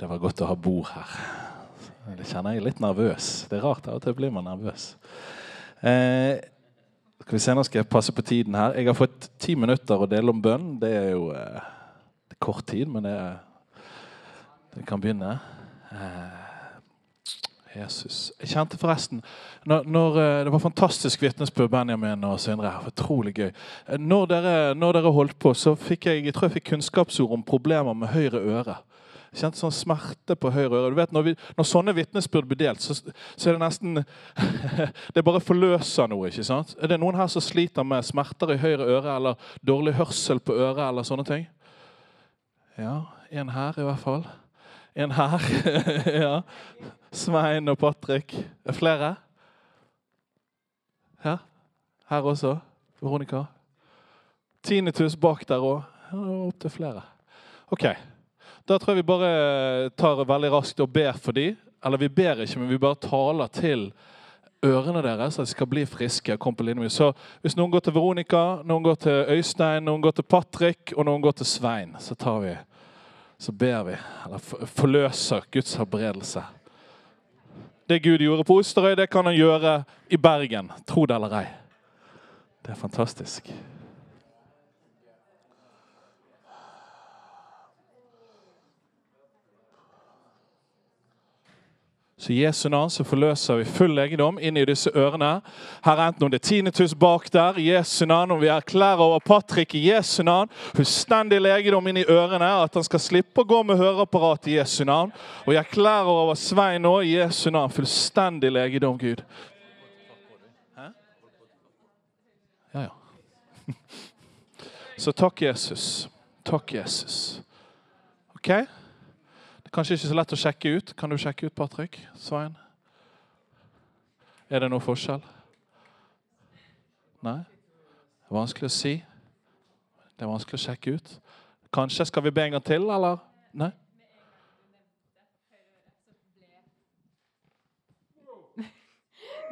Det var godt å ha bord her. Det kjenner jeg litt nervøs. Det er rart av og til blir man nervøs. Eh, skal vi se, Nå skal jeg passe på tiden her. Jeg har fått ti minutter å dele om bønn. Det er jo eh, det er kort tid, men det, det kan begynne. Eh, Jesus. Jeg kjente forresten når, når, eh, Det var fantastisk vitnesbyrd, Benjamin og Sindre. Utrolig gøy. Eh, Når dere, når dere holdt på, så fikk jeg, jeg tror jeg fikk kunnskapsord om problemer med høyre øre. Kjente sånn smerte på høyre øre. Du vet, Når, vi, når sånne vitnesbyrd blir delt, så, så er det nesten Det bare forløser noe. ikke sant? Er det noen her som sliter med smerter i høyre øre eller dårlig hørsel på øret eller sånne ting? Ja, en her i hvert fall. En her. ja. Svein og Patrick. Er flere? Ja? Her også? Veronica? Tinnitus bak der òg. Ja, Opptil flere. OK. Da tror jeg vi bare tar veldig raskt og ber for dem. Eller vi ber ikke, men vi bare taler til ørene deres, så de skal bli friske. Kom på linjen. Så hvis noen går til Veronica, noen går til Øystein, noen går til Patrick og noen går til Svein, så tar vi så ber vi, eller forløser Guds helbredelse. Det Gud gjorde på Osterøy, det kan han gjøre i Bergen. Tro det eller ei. Det er fantastisk. Så i Jesu navn så forløser vi full legedom inn i disse ørene. Her enten om det er tinnitus bak der, Jesu navn, om vi erklærer over Patrick i Jesu navn, fullstendig legedom inn i ørene, at han skal slippe å gå med høreapparat i Jesu navn. Og jeg erklærer over Svein nå i Jesu navn, fullstendig legedom, Gud. Hæ? Ja, ja. Så takk, Jesus. Takk, Jesus. OK? Kanskje ikke så lett å sjekke ut. Kan du sjekke ut, Patrick? Svein? Er det noe forskjell? Nei? Vanskelig å si. Det er vanskelig å sjekke ut. Kanskje skal vi be en gang til, eller? Nei?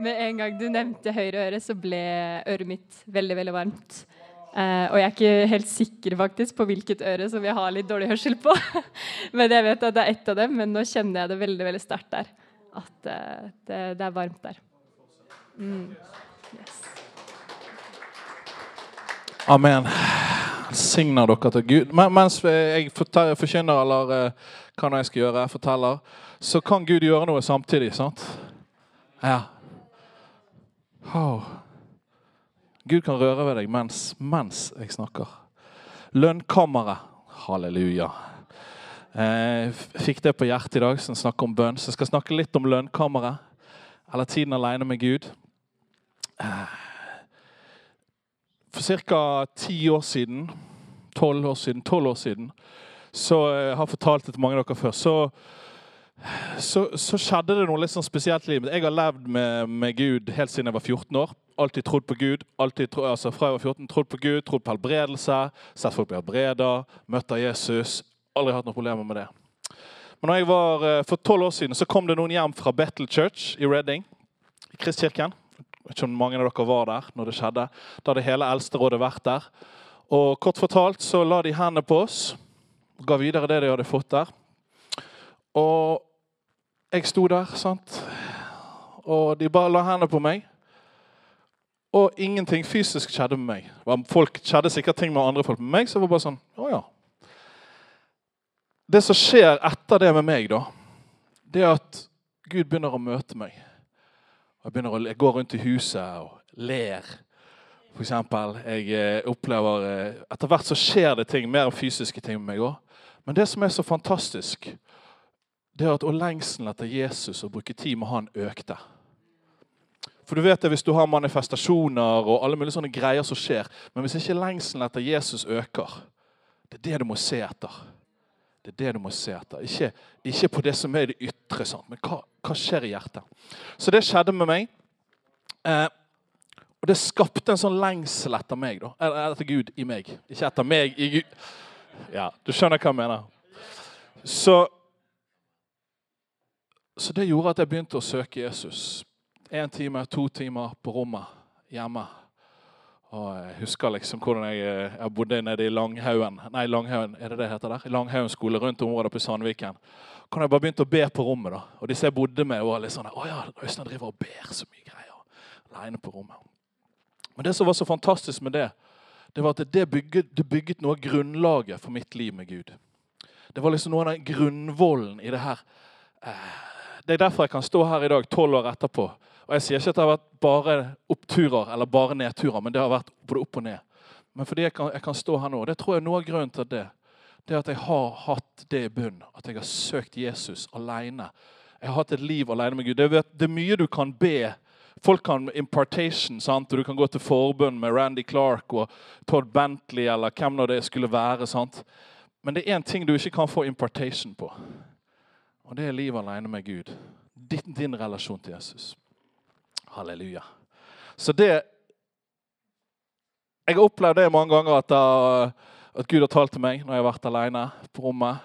Med en gang du nevnte høyre øre, så ble øret mitt veldig veldig varmt. Eh, og jeg er ikke helt sikker faktisk på hvilket øre som jeg har litt dårlig hørsel på. men jeg vet at det er ett av dem, men nå kjenner jeg det veldig veldig sterkt der. At eh, det, det er varmt der. Mm. Yes. Amen. Signer dere til Gud. Men, mens jeg forkynner, eller eh, hva jeg skal gjøre, jeg forteller, så kan Gud gjøre noe samtidig, sant? Ja. Oh. Gud kan røre ved deg mens, mens jeg snakker. Lønnkammeret. Halleluja. Eh, fikk det på hjertet i dag, som snakker om bønn. Så jeg skal snakke litt om lønnkammeret. Eller tiden alene med Gud. Eh, for ca. ti år siden, tolv år siden, 12 år siden, så eh, jeg har fortalt det til mange av dere før, så, så, så skjedde det noe litt sånn spesielt i livet. Jeg har levd med, med Gud helt siden jeg var 14 år. Alltid trodd på Gud. alltid tro, altså Fra jeg var 14, trodd på Gud, trodd på helbredelse, sett folk bli helbreda, møtt av Jesus. Aldri hatt noen problemer med det. Men når jeg var, eh, for tolv år siden så kom det noen hjem fra Battle Church i Reading, i Kristkirken. Jeg vet ikke om mange av dere var der når det skjedde. Da hadde hele eldsterådet vært der. Og kort fortalt så la de hendene på oss og ga videre det de hadde fått der. Og jeg sto der, sant. Og de bare la hendene på meg. Og ingenting fysisk skjedde med meg. Folk skjedde sikkert ting med andre folk, med meg så var det bare sånn Å ja. Det som skjer etter det med meg, da, det er at Gud begynner å møte meg. Jeg, å, jeg går rundt i huset og ler. For eksempel, jeg eh, opplever eh, Etter hvert så skjer det ting, mer fysiske ting med meg òg. Men det som er så fantastisk, det er at og lengselen etter Jesus og bruke tid med han økte. For du vet det Hvis du har manifestasjoner og alle mulige sånne greier som skjer, men hvis ikke lengselen etter Jesus øker, det er det du må se etter. Det er det du må se etter. Ikke, ikke på det som er det ytre, sant? men hva, hva skjer i hjertet. Så det skjedde med meg. Eh, og det skapte en sånn lengsel etter meg, da. Etter Gud i meg. Ikke etter meg i Gud. Ja, du skjønner hva jeg mener. Så, så det gjorde at jeg begynte å søke Jesus. Én time, to timer på rommet hjemme. Og jeg husker liksom hvordan jeg, eh, jeg bodde nede i Langhaugen. Nei, Langhaugen, er det det heter der? Langhaugen skole rundt området på Sandviken. Kan jeg bare begynte å be på rommet. da. Og disse jeg bodde med, var litt sånn Å ja, Øystein driver og ber så mye greier. Aleine på rommet. Men det som var så fantastisk med det, det var at det bygget, det bygget noe av grunnlaget for mitt liv med Gud. Det var liksom noe av den grunnvollen i det her. Eh, Det er derfor jeg kan stå her i dag, tolv år etterpå. Og Jeg sier ikke at det har vært bare oppturer eller bare nedturer, men det har vært både opp og ned. Men fordi jeg kan, jeg kan stå her nå, det tror jeg noe av grunnen til det. Det er at jeg har hatt det i bunn. At jeg har søkt Jesus alene. Jeg har hatt et liv alene med Gud. Det er, det er mye du kan be. Folk kan impartation, sant? og du kan gå til forbund med Randy Clark og Todd Bentley eller hvem nå det skulle være. sant? Men det er én ting du ikke kan få impartation på. Og det er liv alene med Gud. Din, din relasjon til Jesus. Halleluja. Så det Jeg har opplevd det mange ganger at, da- at Gud har talt til meg når jeg har vært alene på rommet.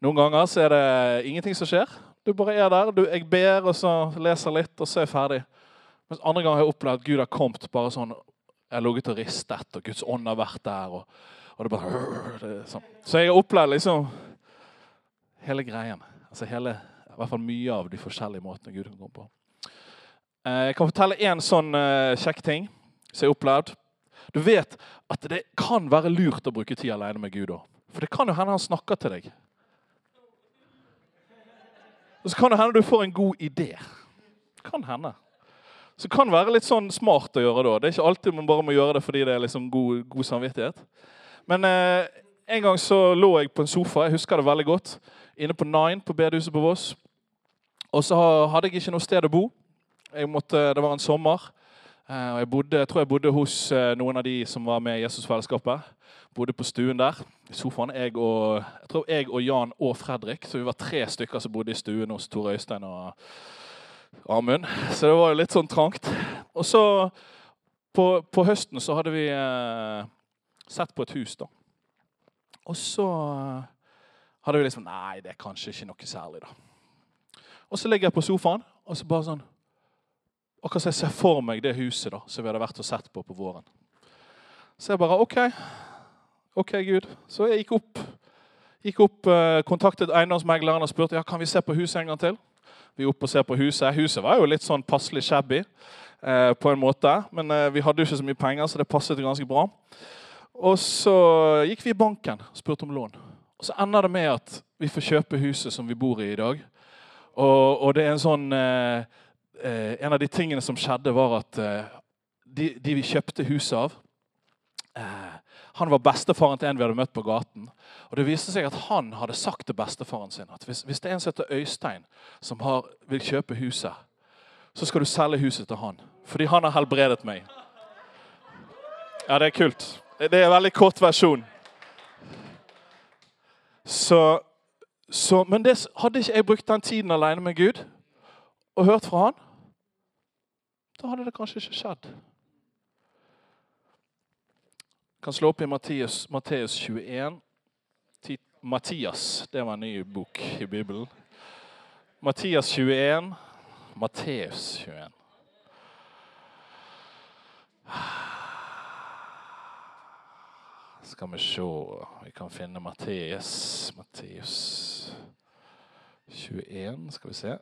Noen ganger så er det ingenting som skjer. Du bare er der. Du, jeg ber, og så leser litt, og så er jeg ferdig. Mens andre ganger har jeg opplevd at Gud har kommet bare sånn Jeg har ligget og ristet, og Guds ånd har vært der. og, og det bare det sånn. Så jeg har opplevd liksom hele greien. Altså hele, i hvert fall mye av de forskjellige måtene Gud kan komme på. Eh, Jeg kan fortelle én sånn eh, kjekk ting som jeg har opplevd. Du vet at det kan være lurt å bruke tid alene med Gud òg. For det kan jo hende han snakker til deg. Og så kan det hende du får en god idé. Kan hende. Så det kan være litt sånn smart å gjøre da. Det er ikke alltid man bare må gjøre det fordi det er liksom god, god samvittighet. Men eh, en gang så lå jeg på en sofa, jeg husker det veldig godt, inne på Nine på bedehuset på Voss. Og så hadde jeg ikke noe sted å bo. Måtte, det var en sommer. Eh, og jeg, bodde, jeg tror jeg bodde hos eh, noen av de som var med i Jesusfellesskapet. Bodde på stuen der. I sofaen. Jeg og, jeg tror jeg og Jan og Fredrik. Så vi var tre stykker som bodde i stuen hos Tore Øystein og Amund. Så det var jo litt sånn trangt. Og så på, på høsten så hadde vi eh, sett på et hus, da. Og så eh, hadde vi liksom Nei, det er kanskje ikke noe særlig, da. Og så ligger jeg på sofaen, og så bare sånn Akkurat som jeg ser for meg det huset da, som vi hadde vært og sett på på våren. Så jeg bare OK. OK, Gud. Så jeg gikk opp, gikk opp eh, kontaktet eiendomsmegleren og spurte ja, kan vi se på huset en gang til. Vi er oppe og ser på huset. Huset var jo litt sånn passelig shabby eh, på en måte. Men eh, vi hadde jo ikke så mye penger, så det passet ganske bra. Og så gikk vi i banken og spurte om lån. Og så ender det med at vi får kjøpe huset som vi bor i i dag. Og, og det er en sånn eh, eh, En av de tingene som skjedde, var at eh, de, de vi kjøpte huset av eh, Han var bestefaren til en vi hadde møtt på gaten. Og det viste seg at han hadde sagt til bestefaren sin at hvis, hvis det er en som heter Øystein, som har, vil kjøpe huset, så skal du selge huset til han. Fordi han har helbredet meg. Ja, det er kult. Det er en veldig kort versjon. Så, så, men det, hadde ikke jeg brukt den tiden alene med Gud og hørt fra han, da hadde det kanskje ikke skjedd. Jeg kan slå opp i Matteus, Matteus 21. Ti- Mattias, det var en ny bok i Bibelen. Mattias 21. Matteus 21. Skal vi se Vi kan finne Matteus. Matteus 21, skal vi se.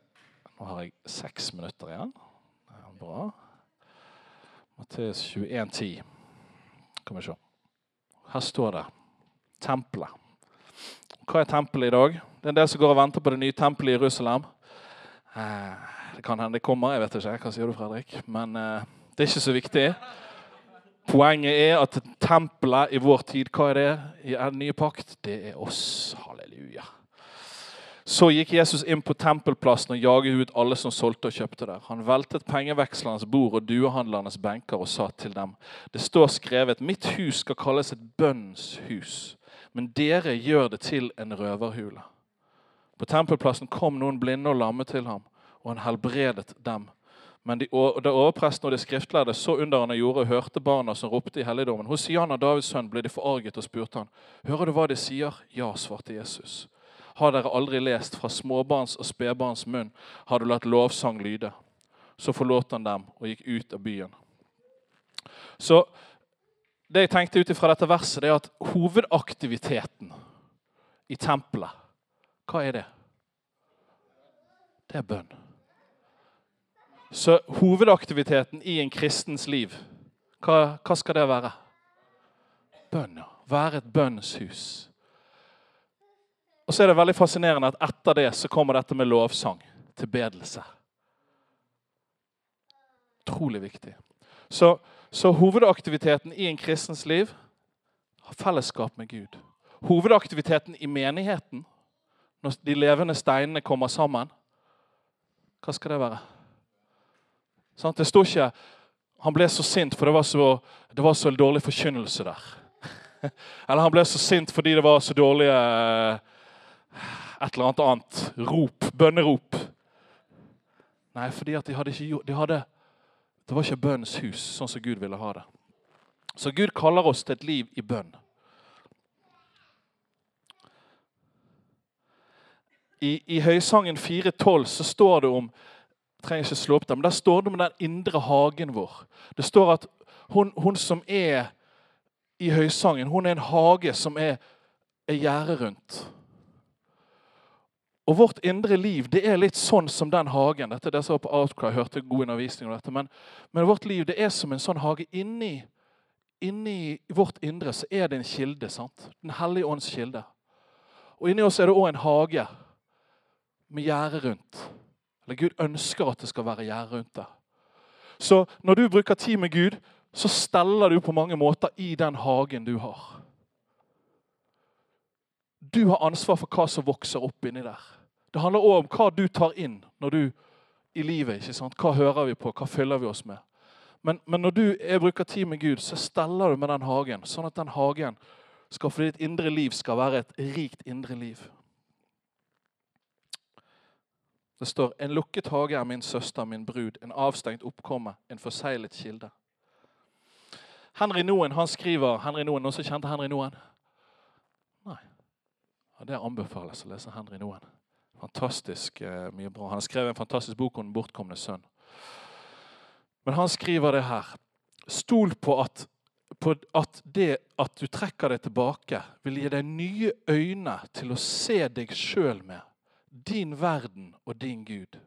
Nå har jeg seks minutter igjen. Det er bra. Matteus 21, 10. Kan vi se. Her står det tempelet. Hva er tempelet i dag? Det er en del som går og venter på det nye tempelet i Jerusalem. Eh, det kan hende det kommer, jeg vet ikke. Hva sier du, Fredrik? Men eh, det er ikke så viktig. Poenget er at tempelet i vår tid, hva er det i den nye pakt? Det er oss. Så gikk Jesus inn på tempelplassen og jaget ut alle som solgte og kjøpte der. Han veltet pengevekslernes bord og duehandlernes benker og sa til dem.: Det står skrevet, mitt hus skal kalles et bønns hus, men dere gjør det til en røverhule. På tempelplassen kom noen blinde og lamme til ham, og han helbredet dem. Men da overpresten og de skriftlærde så under han gjorde, og hørte barna som ropte i helligdommen. hos Jan og Davids sønn, ble de forarget og spurte han. Hører du hva de sier? Ja, svarte Jesus. Har dere aldri lest fra småbarns og spedbarns munn har du latt lovsang lyde? Så forlot han dem og gikk ut av byen. Så det jeg tenkte ut ifra dette verset, det er at hovedaktiviteten i tempelet, hva er det? Det er bønn. Så hovedaktiviteten i en kristens liv, hva, hva skal det være? Bønn, ja. Være et bønnshus. Og så er det veldig fascinerende at etter det så kommer dette med lovsang. Tilbedelse. Utrolig viktig. Så, så hovedaktiviteten i en kristens liv har fellesskap med Gud. Hovedaktiviteten i menigheten, når de levende steinene kommer sammen, hva skal det være? Sånn, det står ikke han ble så sint for det var så, det var så dårlig forkynnelse der. Eller han ble så sint fordi det var så dårlige et eller annet annet rop, bønnerop. Nei, fordi at de hadde ikke gjort de hadde, Det var ikke bønnens hus, sånn som Gud ville ha det. Så Gud kaller oss til et liv i bønn. I, i Høysangen 4.12 så står det om trenger ikke slå opp det, men Der står det om den indre hagen vår. Det står at hun, hun som er i Høysangen, hun er en hage som er, er gjerdet rundt. Og vårt indre liv det er litt sånn som den hagen. Dette er det som var på Outcry, hørte god undervisning om dette. Men, men, vårt liv det er som en sånn hage. Inni, inni vårt indre så er det en kilde. sant? Den hellige ånds kilde. Og inni oss er det òg en hage med gjerde rundt. Eller Gud ønsker at det skal være gjerde rundt det. Så når du bruker tid med Gud, så steller du på mange måter i den hagen du har. Du har ansvar for hva som vokser opp inni der. Det handler òg om hva du tar inn når du i livet. ikke sant? Hva hører vi på? Hva fyller vi oss med? Men, men når du jeg bruker tid med Gud, så steller du med den hagen, sånn at den hagen skal for ditt indre liv skal være et rikt indre liv. Det står en lukket hage er min søster, min brud, en avstengt oppkomme, en forseglet kilde. Henry Noen han skriver Henry Noen, Noen som kjente Henry Noen? Nei. Ja, det anbefales å lese Henry Noen. Fantastisk eh, mye bra. Han har skrevet en fantastisk bok om den bortkomne sønn. Men han skriver det her. Stol på at, på at det at du trekker deg tilbake, vil gi deg nye øyne til å se deg sjøl med. Din verden og din Gud.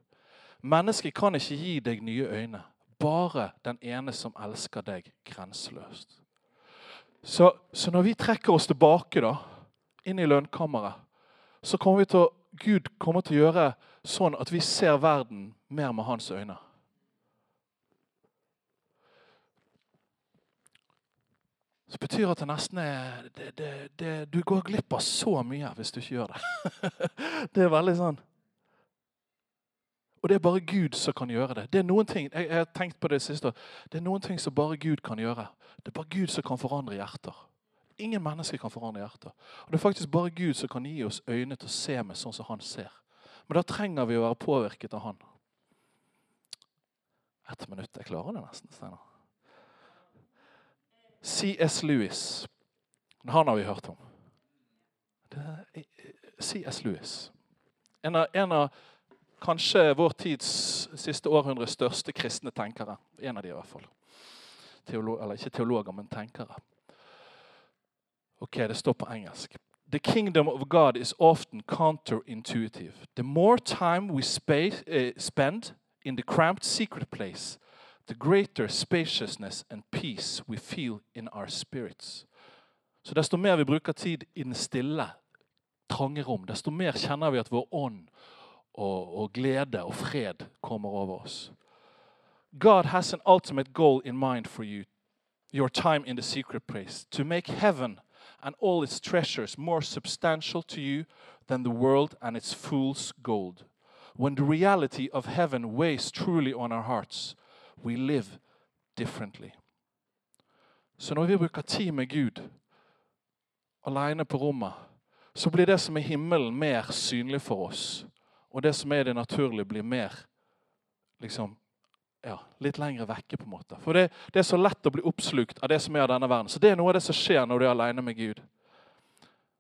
Mennesket kan ikke gi deg nye øyne. Bare den ene som elsker deg grenseløst. Så, så når vi trekker oss tilbake da, inn i lønnkammeret, så kommer vi til å Gud kommer til å gjøre sånn at vi ser verden mer med hans øyne. Så betyr at det nesten er det, det, det, Du går glipp av så mye hvis du ikke gjør det. det er veldig sånn Og det er bare Gud som kan gjøre det. Det er noen ting, jeg, jeg har tenkt på det siste, det er noen ting som bare Gud kan gjøre. Det er bare Gud som kan forandre hjerter. Ingen mennesker kan forandre hjertet. Og Det er faktisk bare Gud som kan gi oss øyne til å se med sånn som han ser. Men da trenger vi å være påvirket av han. Ett minutt. Jeg klarer det nesten. Steinar. C.S. Lewis. Han har vi hørt om. C.S. Lewis. En av, en av, kanskje vår tids siste århundres største kristne tenkere. En av de i hvert fall. Teolo eller ikke teologer, men tenkere. Ok, det står på engelsk. The kingdom of God is often counterintuitive. The more time we space, uh, spend in the cramped secret place, the greater spaciousness and peace we feel in our spirits. Så desto mer vi bruker tid i den stille, trange rom, desto mer kjenner vi at vår ånd og, og glede og fred kommer over oss. God has an ultimate goal in mind for you, your time in the secret place, to make heaven and all its treasures more substantial to you than the world and its fool's gold. When the reality of heaven weighs truly on our hearts, we live differently. Så når vi bruker tid med Gud alene på rommet, så blir det som er himmelen, mer synlig for oss. Og det som er det naturlige, blir mer liksom, ja, litt lenger vekke. på en måte. For det, det, er så lett å bli oppslukt av det som er av denne verden. Så det er noe av det som skjer når du er alene med Gud.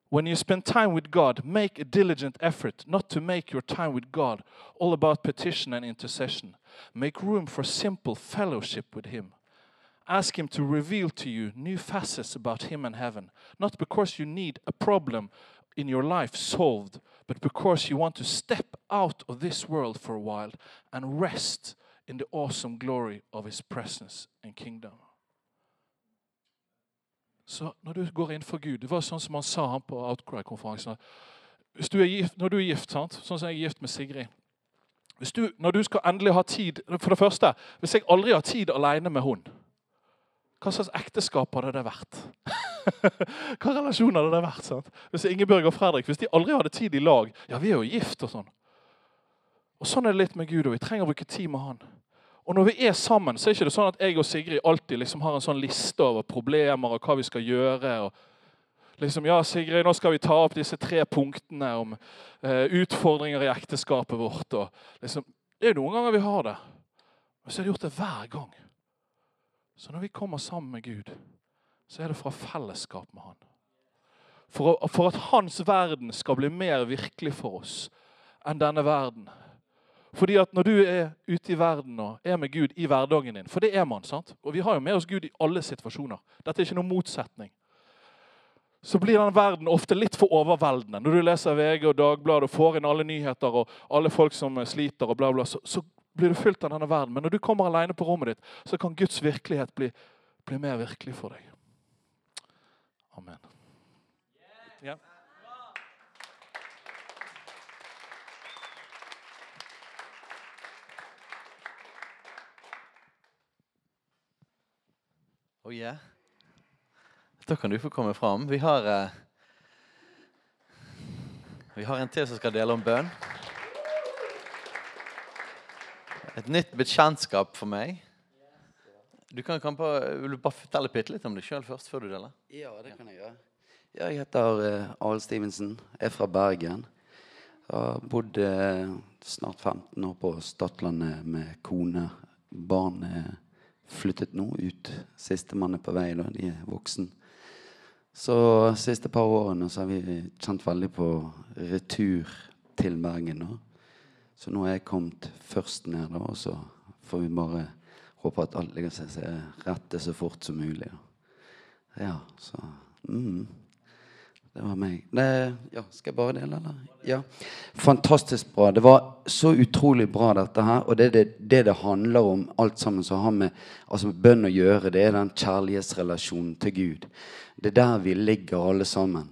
When you spend time with God, make a diligent effort not to make your time with God all about petition and intercession. Make room for simple fellowship with Him. Ask Him to reveal to you new facets about Him and heaven, not because you need a problem in your life solved, but because you want to step out of this world for a while and rest in the awesome glory of His presence and kingdom. Så når du går inn for Gud Det var sånn som han sa han på Outcry-konferansen. Når du er gift, sant? sånn som jeg er gift med Sigrid du, Når du skal endelig ha tid For det første, hvis jeg aldri har tid alene med hun, hva slags ekteskap hadde det vært? hva relasjon hadde det vært? sant? Hvis Ingebjørg og Fredrik hvis de aldri hadde tid i lag Ja, vi er jo gift og sånn. Og Sånn er det litt med Gud, og vi trenger å bruke tid med Han. Og når vi er sammen, så er det ikke sånn at jeg og Sigrid alltid liksom har en sånn liste over problemer og hva vi skal gjøre. og liksom, Ja, Sigrid, nå skal vi ta opp disse tre punktene om eh, utfordringer i ekteskapet vårt. og liksom, Det er jo noen ganger vi har det. Men så har de gjort det hver gang. Så når vi kommer sammen med Gud, så er det fra fellesskap med Han. For, for at Hans verden skal bli mer virkelig for oss enn denne verden fordi at når du er ute i verden og er med Gud i hverdagen din For det er man. sant? Og vi har jo med oss Gud i alle situasjoner. Dette er ikke noen motsetning. Så blir den verden ofte litt for overveldende. Når du leser VG og Dagbladet og får inn alle nyheter og alle folk som sliter, og bla bla, så, så blir du fylt av denne verden. Men når du kommer alene på rommet ditt, så kan Guds virkelighet bli, bli mer virkelig for deg. Amen. Ja. Oh yeah. Da kan du få komme fram. Vi har, uh, vi har en til som skal dele om bønn. Et nytt bekjentskap for meg. Du kan, kan på, vil du bare fortelle bitte litt om deg sjøl først, før du deler? Ja, det kan jeg gjøre. Jeg heter uh, Arild Stevensen. Er fra Bergen. Har bodd uh, snart 15 år på Stadlandet med kone. Barn er flyttet nå ut. Sistemann er på vei, da. De er voksen. Så siste par årene så har vi kjent veldig på retur til Bergen. da. Så nå er jeg kommet først ned, da, og så får vi bare håpe at alt ligger seg rette så fort som mulig. Ja, så mm. Det var meg. Det, ja, skal jeg bare dele, eller? Ja. Fantastisk bra. Det var så utrolig bra, dette her. Og det det, det, det handler om, alt sammen som har med altså, bønn å gjøre. Det er den kjærlighetsrelasjonen til Gud. Det er der vi ligger, alle sammen.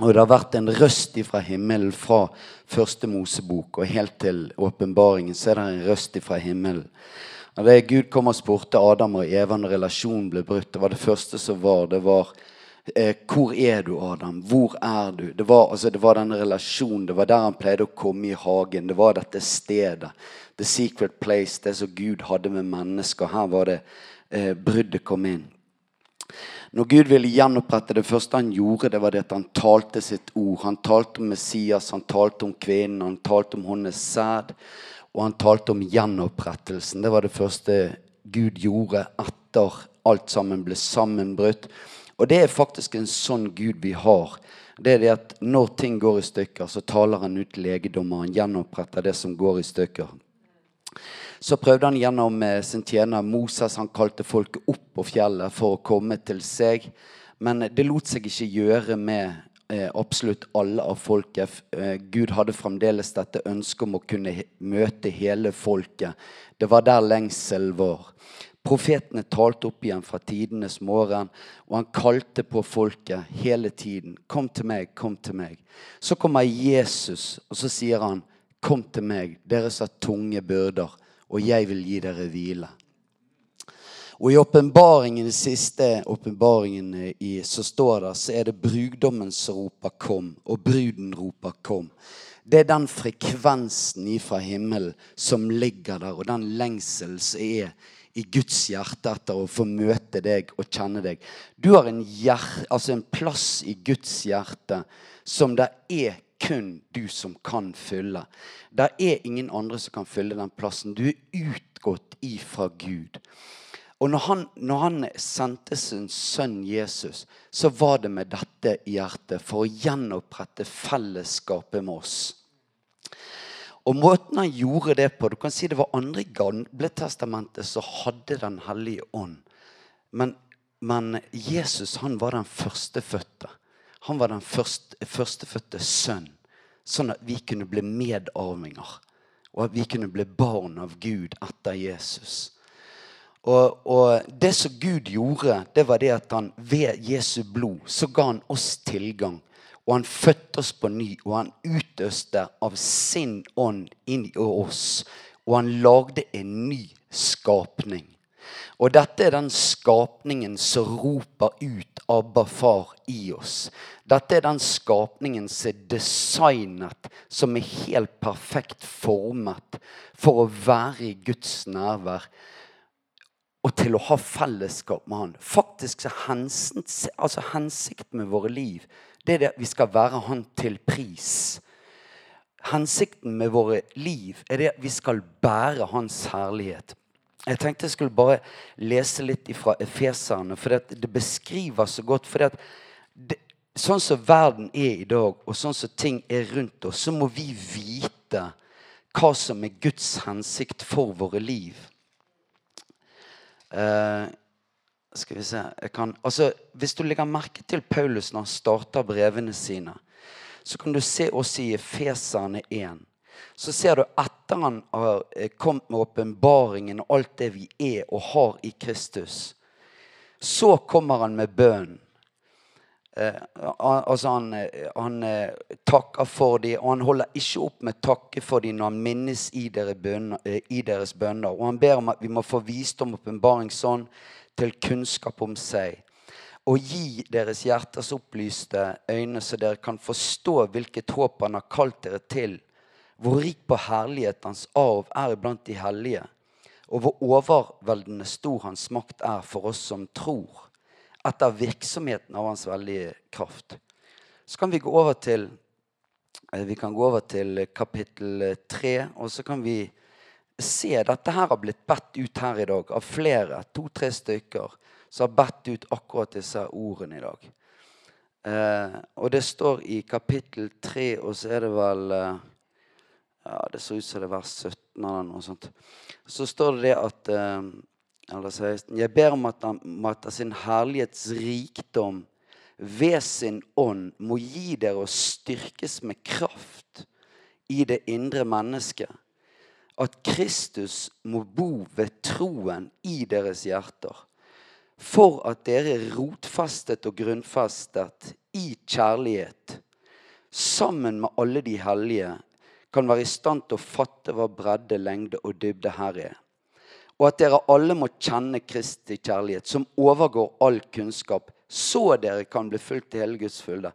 Og det har vært en røst fra himmelen fra første Mosebok og helt til åpenbaringen. Så er det en røst fra himmelen. Og det Gud kom og spurte Adam og Eva når relasjonen ble brutt, det var det første som var. det var eh, 'Hvor er du, Adam? Hvor er du?' Det var, altså, det var den relasjonen. Det var der han pleide å komme i hagen. Det var dette stedet. The secret place. Det som Gud hadde med mennesker. Her var det eh, bruddet kom inn. Når Gud ville gjenopprette det første han gjorde, det var det at han talte sitt ord. Han talte om Messias, han talte om kvinnen, han talte om hennes sæd. Og han talte om gjenopprettelsen. Det var det første Gud gjorde etter alt sammen ble sammenbrutt. Og det er faktisk en sånn Gud vi har. Det er det at Når ting går i stykker, så taler han ut legedommeren Han gjenoppretter det som går i stykker. Så prøvde han gjennom eh, sin tjener Moses. Han kalte folket opp på fjellet for å komme til seg. Men det lot seg ikke gjøre med eh, absolutt alle av folket. Eh, Gud hadde fremdeles dette ønsket om å kunne møte hele folket. Det var der lengselen var. Profetene talte opp igjen fra tidenes morgen, og han kalte på folket hele tiden. 'Kom til meg, kom til meg.' Så kommer Jesus, og så sier han, 'Kom til meg, dere som har tunge byrder, og jeg vil gi dere hvile'. Og i åpenbaringen, siste åpenbaringen i, så står det, så er det brudgommen som roper 'kom', og bruden roper 'kom'. Det er den frekvensen ifra himmelen som ligger der, og den lengselen som er i Guds hjerte etter å få møte deg og kjenne deg. Du har en, hjerte, altså en plass i Guds hjerte som det er kun du som kan fylle. Det er ingen andre som kan fylle den plassen. Du er utgått ifra Gud. Og når han, når han, sendte sin sønn Jesus, så var det med dette hjertet for å gjenopprette fellesskapet med oss. Og måten han gjorde det på Du kan si det var andre i Gamle testamentet som hadde Den hellige ånd. Men, men, Jesus han var den førstefødte. Han var den første, førstefødte sønn. Sånn at vi kunne bli medarvinger. Og at vi kunne bli barn av Gud etter Jesus. Og, og, det som Gud gjorde, det var det at han ved Jesu blod så ga han oss tilgang. Og han fødte oss på ny, og han utøste av sin ånd inn i oss. Og han lagde en ny skapning. Og dette er den skapningen som roper ut 'Abba, far' i oss. Dette er den skapningen som er designet, som er helt perfekt formet for å være i Guds nærvær og til å ha fellesskap med han. Faktisk så hensikt, altså hensikt med våre liv det er det at vi skal være han til pris. Hensikten med våre liv er det at vi skal bære hans herlighet. Jeg tenkte jeg skulle bare lese litt fra Efeserne, for det, det beskriver så godt. for det, Sånn som verden er i dag, og sånn som ting er rundt oss, så må vi vite hva som er Guds hensikt for våre liv. Uh, skal vi se kan, altså, Hvis du legger merke til Paulus når han starter brevene sine, så kan du se også i Efeserne 1. Så ser du etter han har eh, kommet med åpenbaringen og alt det vi er og har i Kristus, så kommer han med bønnen. Eh, altså han, eh, han eh, takker for dem, og han holder ikke opp med takke for dem når han minnes i, dere bønner, i, deres bønner. Og han ber om at vi må få visdom og åpenbaring sånn til kunnskap om seg. Og gi deres hjerters opplyste øyne, så dere kan forstå hvilket håp han har kalt dere til. Hvor rik på herlighet hans arv er blant de hellige. Og hvor overveldende stor hans makt er for oss som tror etter virksomheten av hans veldige kraft. Så kan vi gå over til eh, gå over til kapittel tre, og så kan vi se Dette her har blitt bedt ut her i dag av flere, to-tre stykker, som har bedt ut akkurat disse ordene i dag. Eh, og det står i kapittel tre, og så er det vel eh, ja, Det så ut som det er vers 17 eller noe sånt. Så står det det at eh, eller 16. Jeg ber om at han måtte sin herlighets rikdom ved sin ånd må gi dere å styrkes med kraft i det indre mennesket. At Kristus må bo ved troen i deres hjerter. For at dere er rotfestet og grunnfestet i kjærlighet, sammen med alle de hellige, kan være i stand til å fatte hva bredde, lengde og dybde her er og at dere alle må kjenne Kristi kjærlighet, som overgår all kunnskap, så dere kan bli fulgt til hele Guds fylde.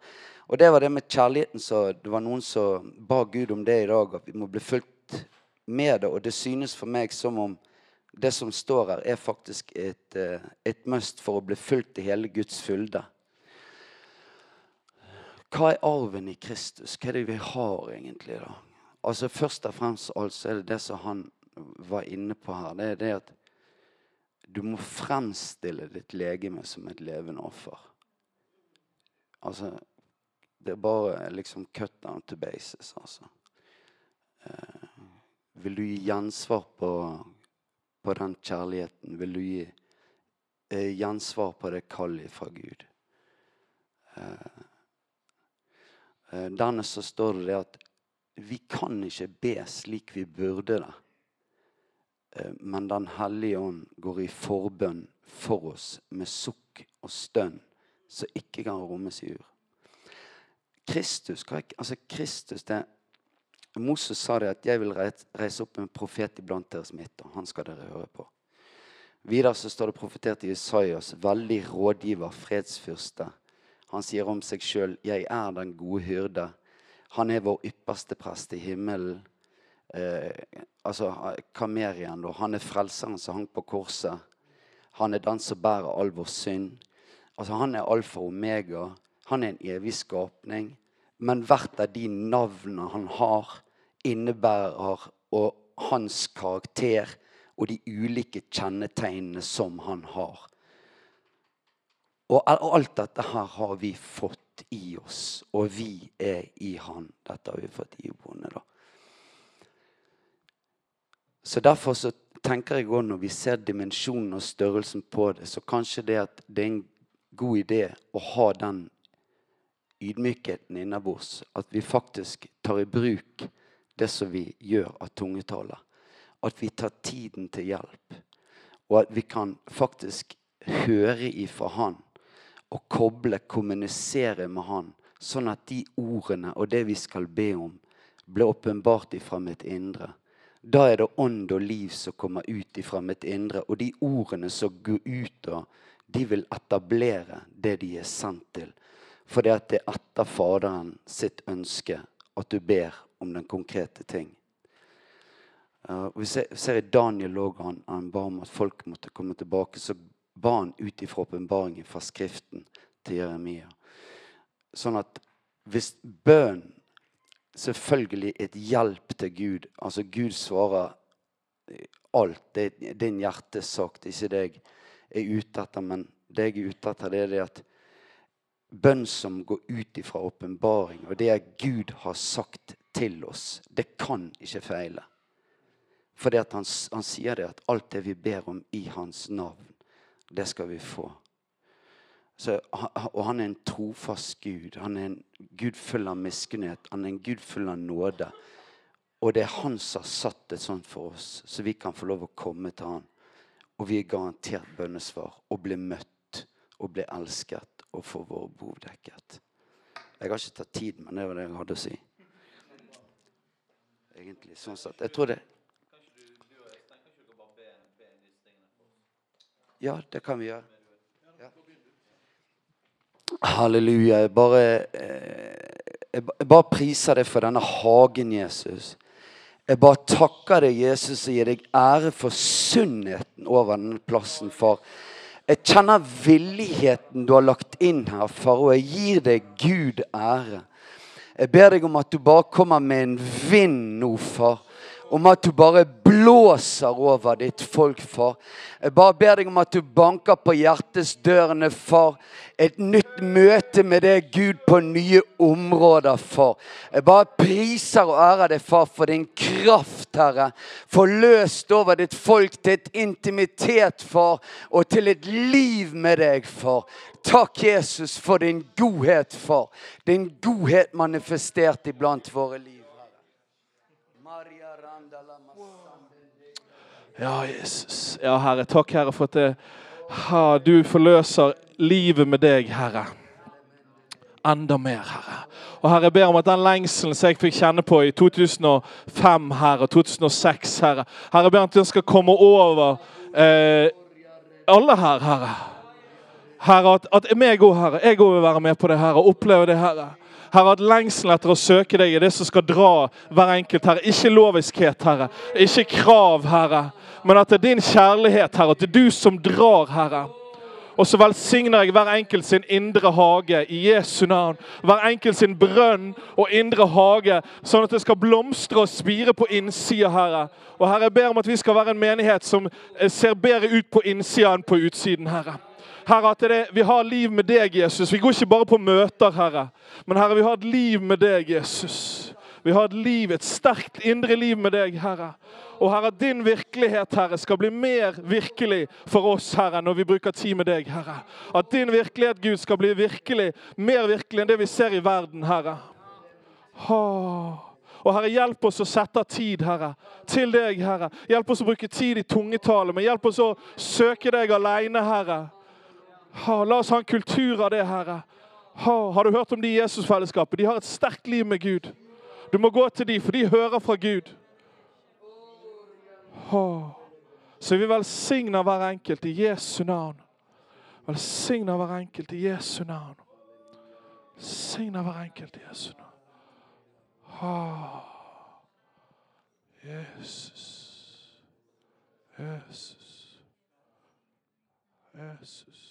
Og det var det med kjærligheten så Det var noen som ba Gud om det i dag, at vi må bli fulgt med det. Og det synes for meg som om det som står her, er faktisk et, eh, et must for å bli fulgt til hele Guds fylde. Hva er arven i Kristus? Hva er det vi har egentlig? da? Altså Først og fremst altså er det det som han var inne på her, det er det at du må fremstille ditt legeme som et levende offer. Altså Det er bare liksom cut down to basis, altså. Eh, vil du gi gjensvar på, på den kjærligheten? Vil du gi eh, gjensvar på det kallet fra Gud? Eh, Eh, Dernest så står det det at vi kan ikke be slik vi burde det. Eh, Men Den hellige ånd går i forbønn for oss med sukk og stønn som ikke kan rommes i ur. Kristus, altså Kristus det, Moses sa det at 'jeg vil reise opp en profet iblant deres midt', og han skal dere høre på. Videre så står det profetert i Isaias, veldig rådgiver, fredsfyrste. Han sier om seg sjøl 'Jeg er den gode hyrde'. Han er vår ypperste prest i himmelen. Eh, altså Kamerien, da. Han er frelseren som hang på korset. Han er den som bærer all vår synd. Altså Han er alfa og omega. Han er en evig skapning. Men hvert av de navnene han har, innebærer og hans karakter og de ulike kjennetegnene som han har. Og alt dette her har vi fått i oss, og vi er i han. Dette har vi fått i iboende, da. Så derfor så tenker jeg òg når vi ser dimensjonen og størrelsen på det, så kanskje det at det er en god idé å ha den ydmykheten innabords. At vi faktisk tar i bruk det som vi gjør av tungetale. At vi tar tiden til hjelp. Og at vi kan faktisk høre ifra Han og koble, kommunisere med Han. Sånn at de ordene og det vi skal be om, blir åpenbart ifra mitt indre. Da er det ånd og liv som kommer ut ifra mitt indre. Og de ordene som går ut da, de vil etablere det de er sendt til. For det er etter Faderen sitt ønske at du ber om den konkrete ting. Uh, vi ser i Daniel òg han, han ba om at folk måtte komme tilbake. Så ba han ut ifra åpenbaringen fra Skriften til Jeremia. Sånn at hvis bønn selvfølgelig et hjelp til Gud Altså Gud svarer alt. Det er din hjertesak. Det er ikke det jeg er ute etter. Men det jeg er ute etter, det er det at bønn som går ut ifra åpenbaring, og det Gud har sagt til oss, det kan ikke feile. For han, han sier det at alt det vi ber om i hans navn, det skal vi få. Så, og han er en trofast Gud. Han er en Gud full av miskunnhet. Han er en Gud full av nåde. Og det er han som har satt det sånn for oss, så vi kan få lov å komme til han. Og vi er garantert bønnesvar og bli møtt og bli elsket og få våre behov dekket. Jeg har ikke tatt tid, men det var det jeg hadde å si. Egentlig sånn sett. Jeg tror det Ja, det kan vi gjøre. Ja. Halleluja. Jeg bare, eh, jeg bare priser deg for denne hagen, Jesus. Jeg bare takker deg, Jesus, og gir deg ære for sunnheten over denne plassen, far. Jeg kjenner villigheten du har lagt inn her, far, og jeg gir deg Gud ære. Jeg ber deg om at du bare kommer med en vind nå, far. Om at du bare blåser over ditt folk, far. Jeg bare ber deg om at du banker på hjertets dørene, far. Et nytt møte med deg, Gud, på nye områder, far. Jeg bare priser og ærer deg, far, for din kraft, Herre. Forløst over ditt folk til et intimitet, far, og til et liv med deg, far. Takk, Jesus, for din godhet, far. Din godhet manifestert iblant våre liv. Ja, Jesus. Ja, Herre. Takk, Herre, for at det, ha, du forløser livet med deg, Herre. Enda mer, Herre. Og Herre, jeg ber om at den lengselen som jeg fikk kjenne på i 2005 Herre, og 2006, Herre Herre, jeg ber om at den skal komme over eh, alle her, Herre. Herre, at, at meg òg, Herre, jeg òg vil være med på det, Herre, og oppleve det, Herre. Herre, at lengselen etter å søke deg er det som skal dra hver enkelt, Herre. Ikke loviskhet, Herre. Ikke krav, Herre. Men at det er din kjærlighet, Herre. At det er du som drar, Herre. Og så velsigner jeg hver enkelt sin indre hage i Jesu navn. Hver enkelt sin brønn og indre hage, sånn at det skal blomstre og spire på innsida, Herre. Og Herre, jeg ber om at vi skal være en menighet som eh, ser bedre ut på innsida enn på utsiden, Herre. Herre, at det, vi har liv med deg, Jesus. Vi går ikke bare på møter, Herre. Men Herre, vi har et liv med deg, Jesus. Vi har et liv, et sterkt indre liv med deg, Herre. Og Herre, din virkelighet, Herre, skal bli mer virkelig for oss, Herre, når vi bruker tid med deg, Herre. At din virkelighet, Gud, skal bli virkelig, mer virkelig enn det vi ser i verden, Herre. Oh. Og Herre, hjelp oss å sette av tid, Herre, til deg, Herre. Hjelp oss å bruke tid i tungetale, men hjelp oss å søke deg alene, Herre. La oss ha en kultur av det, Herre. Ha, har du hørt om de i Jesusfellesskapet? De har et sterkt liv med Gud. Du må gå til de, for de hører fra Gud. Så vi velsigner hver enkelt i Jesu navn. Velsigner hver enkelt i Jesu navn. Velsigner hver enkelt i Jesu navn. Ha. Jesus. Jesus. Jesus.